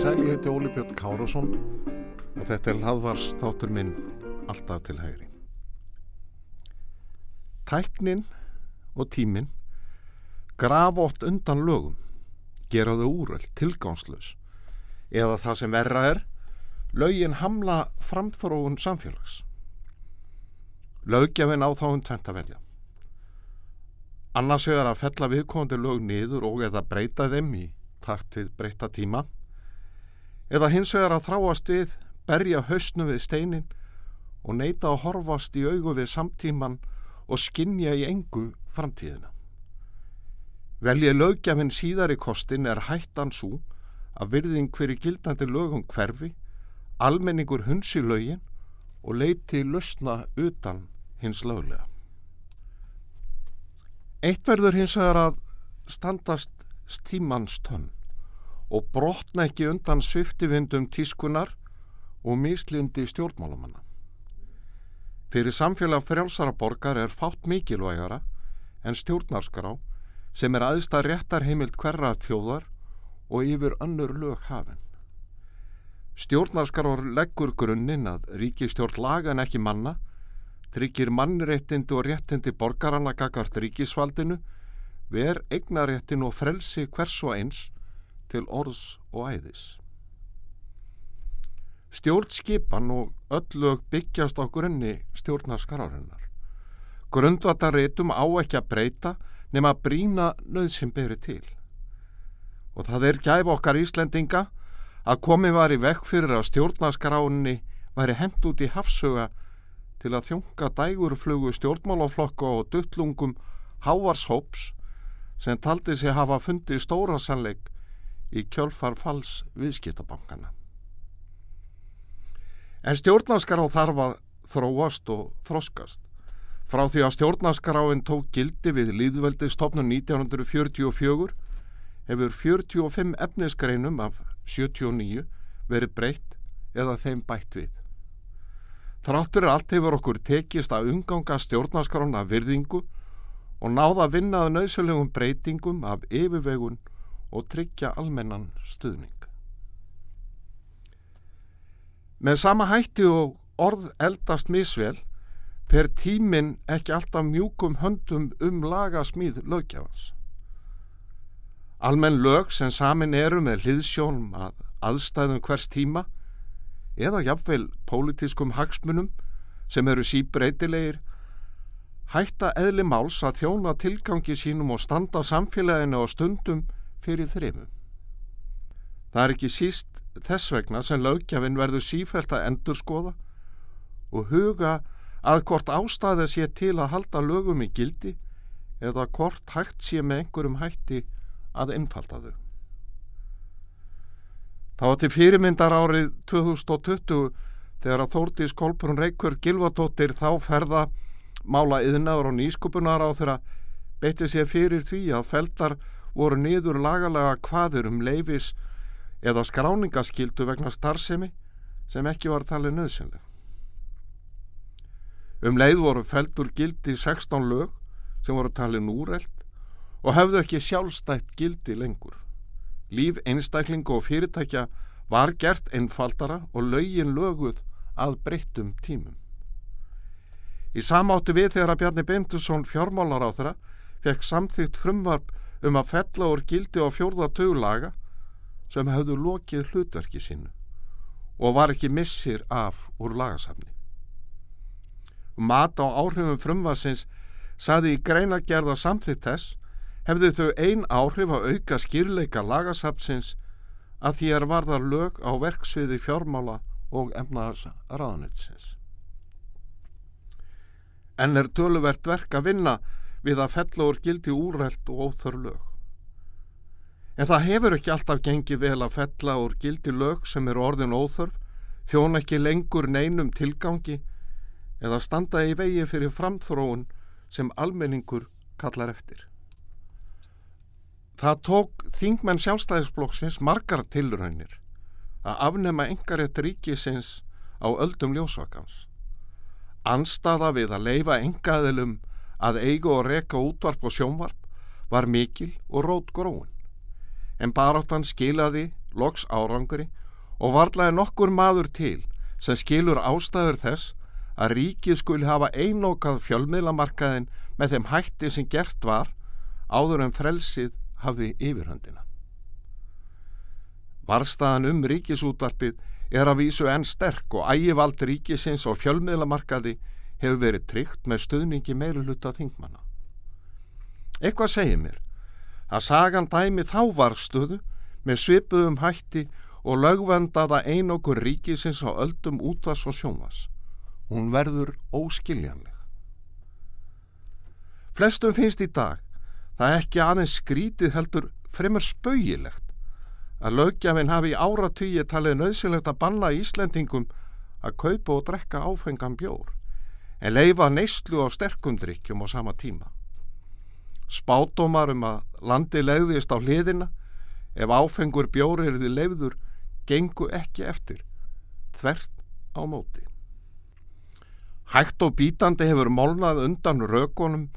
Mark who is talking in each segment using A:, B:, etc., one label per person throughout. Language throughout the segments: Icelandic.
A: heiti Óli Björn Károsson og þetta er hlaðvars þáttur minn alltaf til hægri. Tæknin og tímin graf oft undan lögum, gera þau úröld, tilgánslaus eða það sem verra er, lögin hamla framþróun samfélags. Lögjafin á þá um tvent að velja. Annars vegar að fella viðkomandi lög niður og eða breyta þeim í takt við breyta tíma eða hins vegar að þráast við, berja hausnu við steinin og neyta að horfast í augu við samtíman og skinja í engu framtíðina. Veljið lögjafinn síðar í kostin er hættan svo að virðing fyrir gildandi lögum hverfi, almenningur hunsi lögin og leiti lusna utan hins löglega. Eitt verður hins vegar að standast stímans tönn og brotna ekki undan sviftivindum tískunar og mislindi stjórnmálumanna. Fyrir samfélag frjálsara borgar er fátt mikilvægara en stjórnarskrá sem er aðstað réttar heimild hverra þjóðar og yfir önnur lög hafinn. Stjórnarskrár leggur grunninn að ríkistjórn lagan ekki manna, tryggir mannréttindi og réttindi borgaranna gagart ríkisvaldinu, ver eignaréttin og frelsi hvers og eins til orðs og æðis. Stjórnskipan og öll lög byggjast á grunni stjórnarskararinnar. Grundvatarétum á ekki að breyta nema að brína nöðsum beri til. Og það er gæf okkar Íslendinga að komið var í vekk fyrir að stjórnarskaráninni væri hend út í hafsuga til að þjónga dægurflugu stjórnmálaflokka og duttlungum Hávarshóps sem taldi sig hafa fundið stóra sannleik í kjölfar fals viðskiptabankana. En stjórnarskará þarf að þróast og þroskast. Frá því að stjórnarskaráin tók gildi við líðveldi stopnum 1944 hefur 45 efnisgreinum af 79 verið breytt eða þeim bætt við. Þráttur er allt hefur okkur tekist að umganga stjórnarskarána virðingu og náða að vinnaðu nöðsulegum breytingum af yfirvegun og tryggja almennan stuðning. Með sama hætti og orð eldast misvel fer tíminn ekki alltaf mjúkum höndum um lagasmíð lögjafans. Almenn lög sem samin eru með hliðsjónum að aðstæðum hvers tíma eða jafnveil pólitískum hagsmunum sem eru síbreytilegir hætta eðli máls að þjóna tilgangi sínum og standa samfélaginu og stundum fyrir þrifum. Það er ekki síst þess vegna sem lögjafinn verður sífælt að endurskoða og huga að hvort ástæði sé til að halda lögum í gildi eða hvort hægt sé með einhverjum hætti að innfalda þau. Það var til fyrirmyndar árið 2020 þegar að Þórtís Kolbrún Reykjörg Gilvardóttir þá ferða mála yðnaður og nýskupunar á þeirra beitti sér fyrir því að feldar voru niður lagalega hvaður um leifis eða skráningaskildu vegna starfsemi sem ekki var talið nöðsynleg. Um leið voru feldur gildi 16 lög sem voru talið núrelt og hefðu ekki sjálfstætt gildi lengur. Líf einstaklingu og fyrirtækja var gert einfaldara og lögin löguð að breyttum tímum. Í samátti við þegar að Bjarni Beintusson fjármálar á þeirra fekk samþýtt frumvarp um að fella úr gildi á fjórðatögulaga sem hefðu lokið hlutverki sínu og var ekki missir af úr lagasafni. Mat á áhrifum frumvarsins saði í greina gerða samþýtt þess hefðu þau ein áhrif að auka skýrleika lagasafnsins að því er varðar lög á verksviði fjármála og emnaðas raðanetsins. En er töluvert verk að vinna við að fella úr gildi úrreld og óþör lög. En það hefur ekki alltaf gengið vel að fella úr gildi lög sem eru orðin óþörf, þjón ekki lengur neinum tilgangi eða standa í vegi fyrir framþróun sem almenningur kallar eftir. Það tók þingmenn sjálfstæðisblokksins margar tilraunir að afnema engarétt ríkisins á öldum ljósvakans. Anstaða við að leifa engaðilum að eiga og reka útvarp og sjónvarp var mikil og rót gróin en baráttan skilaði loks árangri og varlaði nokkur maður til sem skilur ástæður þess að ríkið skuli hafa einokað fjölmiðlamarkaðin með þeim hætti sem gert var áður en frelsið hafði yfirhöndina. Varstaðan um ríkisútvarpið er að vísu enn sterk og ægivald ríkisins og fjölmiðlamarkaði hefur verið tryggt með stöðningi meiruluta þingmanna. Eitthvað segir mér að sagan dæmi þá var stöðu með svipuðum hætti og lögvendaða einokur ríkisins á öldum útvas og sjónvas. Hún verður óskiljanleg. Flestum finnst í dag það ekki aðeins skrítið heldur fremur spauilegt að lögjafinn hafi í áratugji talið nöðsilegt að banna Íslendingum að kaupa og drekka áfengan bjór en leifa neyslu á sterkundrykkjum á sama tíma. Spátumar um að landi leiðist á hliðina ef áfengur bjór þið leiður gengu ekki eftir, þvert á móti. Hægt og bítandi hefur molnað undan rökunum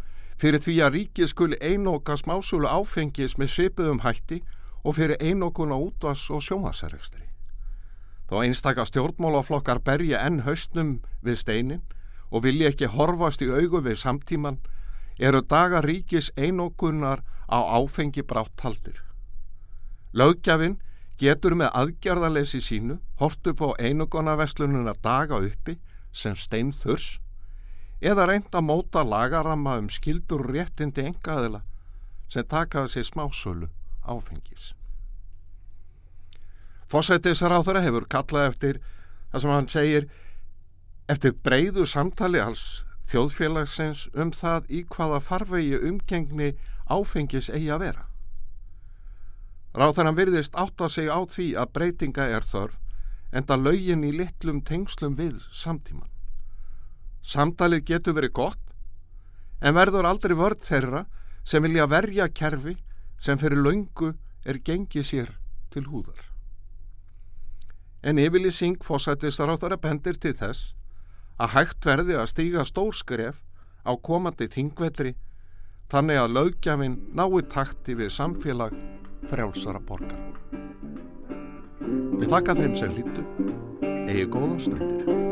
A: fyrir því að ríkið skuli einoka smásúlu áfengis með svipuðum hætti og fyrir einokuna útvas og sjómasarrekstri. Þó einstakka stjórnmálaflokkar berja enn haustnum við steinin og vilja ekki horfast í augu við samtíman eru dagar ríkis einokunar á áfengi brátt haldir. Lögjafinn getur með aðgerðalesi sínu hort upp á einugona daga uppi sem stein þurs eða reynd að móta lagaramma um skildur réttindi engaðila sem takaði sér smásölu áfengis. Fósættisráþara hefur kallað eftir það sem hann segir eftir breyðu samtali alls þjóðfélagsins um það í hvaða farvegi umgengni áfengis eigi að vera. Ráþarann virðist átt að segja á því að breytinga er þörf en það laugin í litlum tengslum við samtíman. Samtalið getur verið gott en verður aldrei vörð þeirra sem vilja verja kerfi sem fyrir laungu er gengið sér til húðar. En yfirlýsing fósættistar á þar að bendir til þess að hægt verði að stíga stórskref á komandi þingvetri þannig að lögjafinn nái takti við samfélag frjálsara borgar. Við þakka þeim sem hlýttu, eigi góða stundir.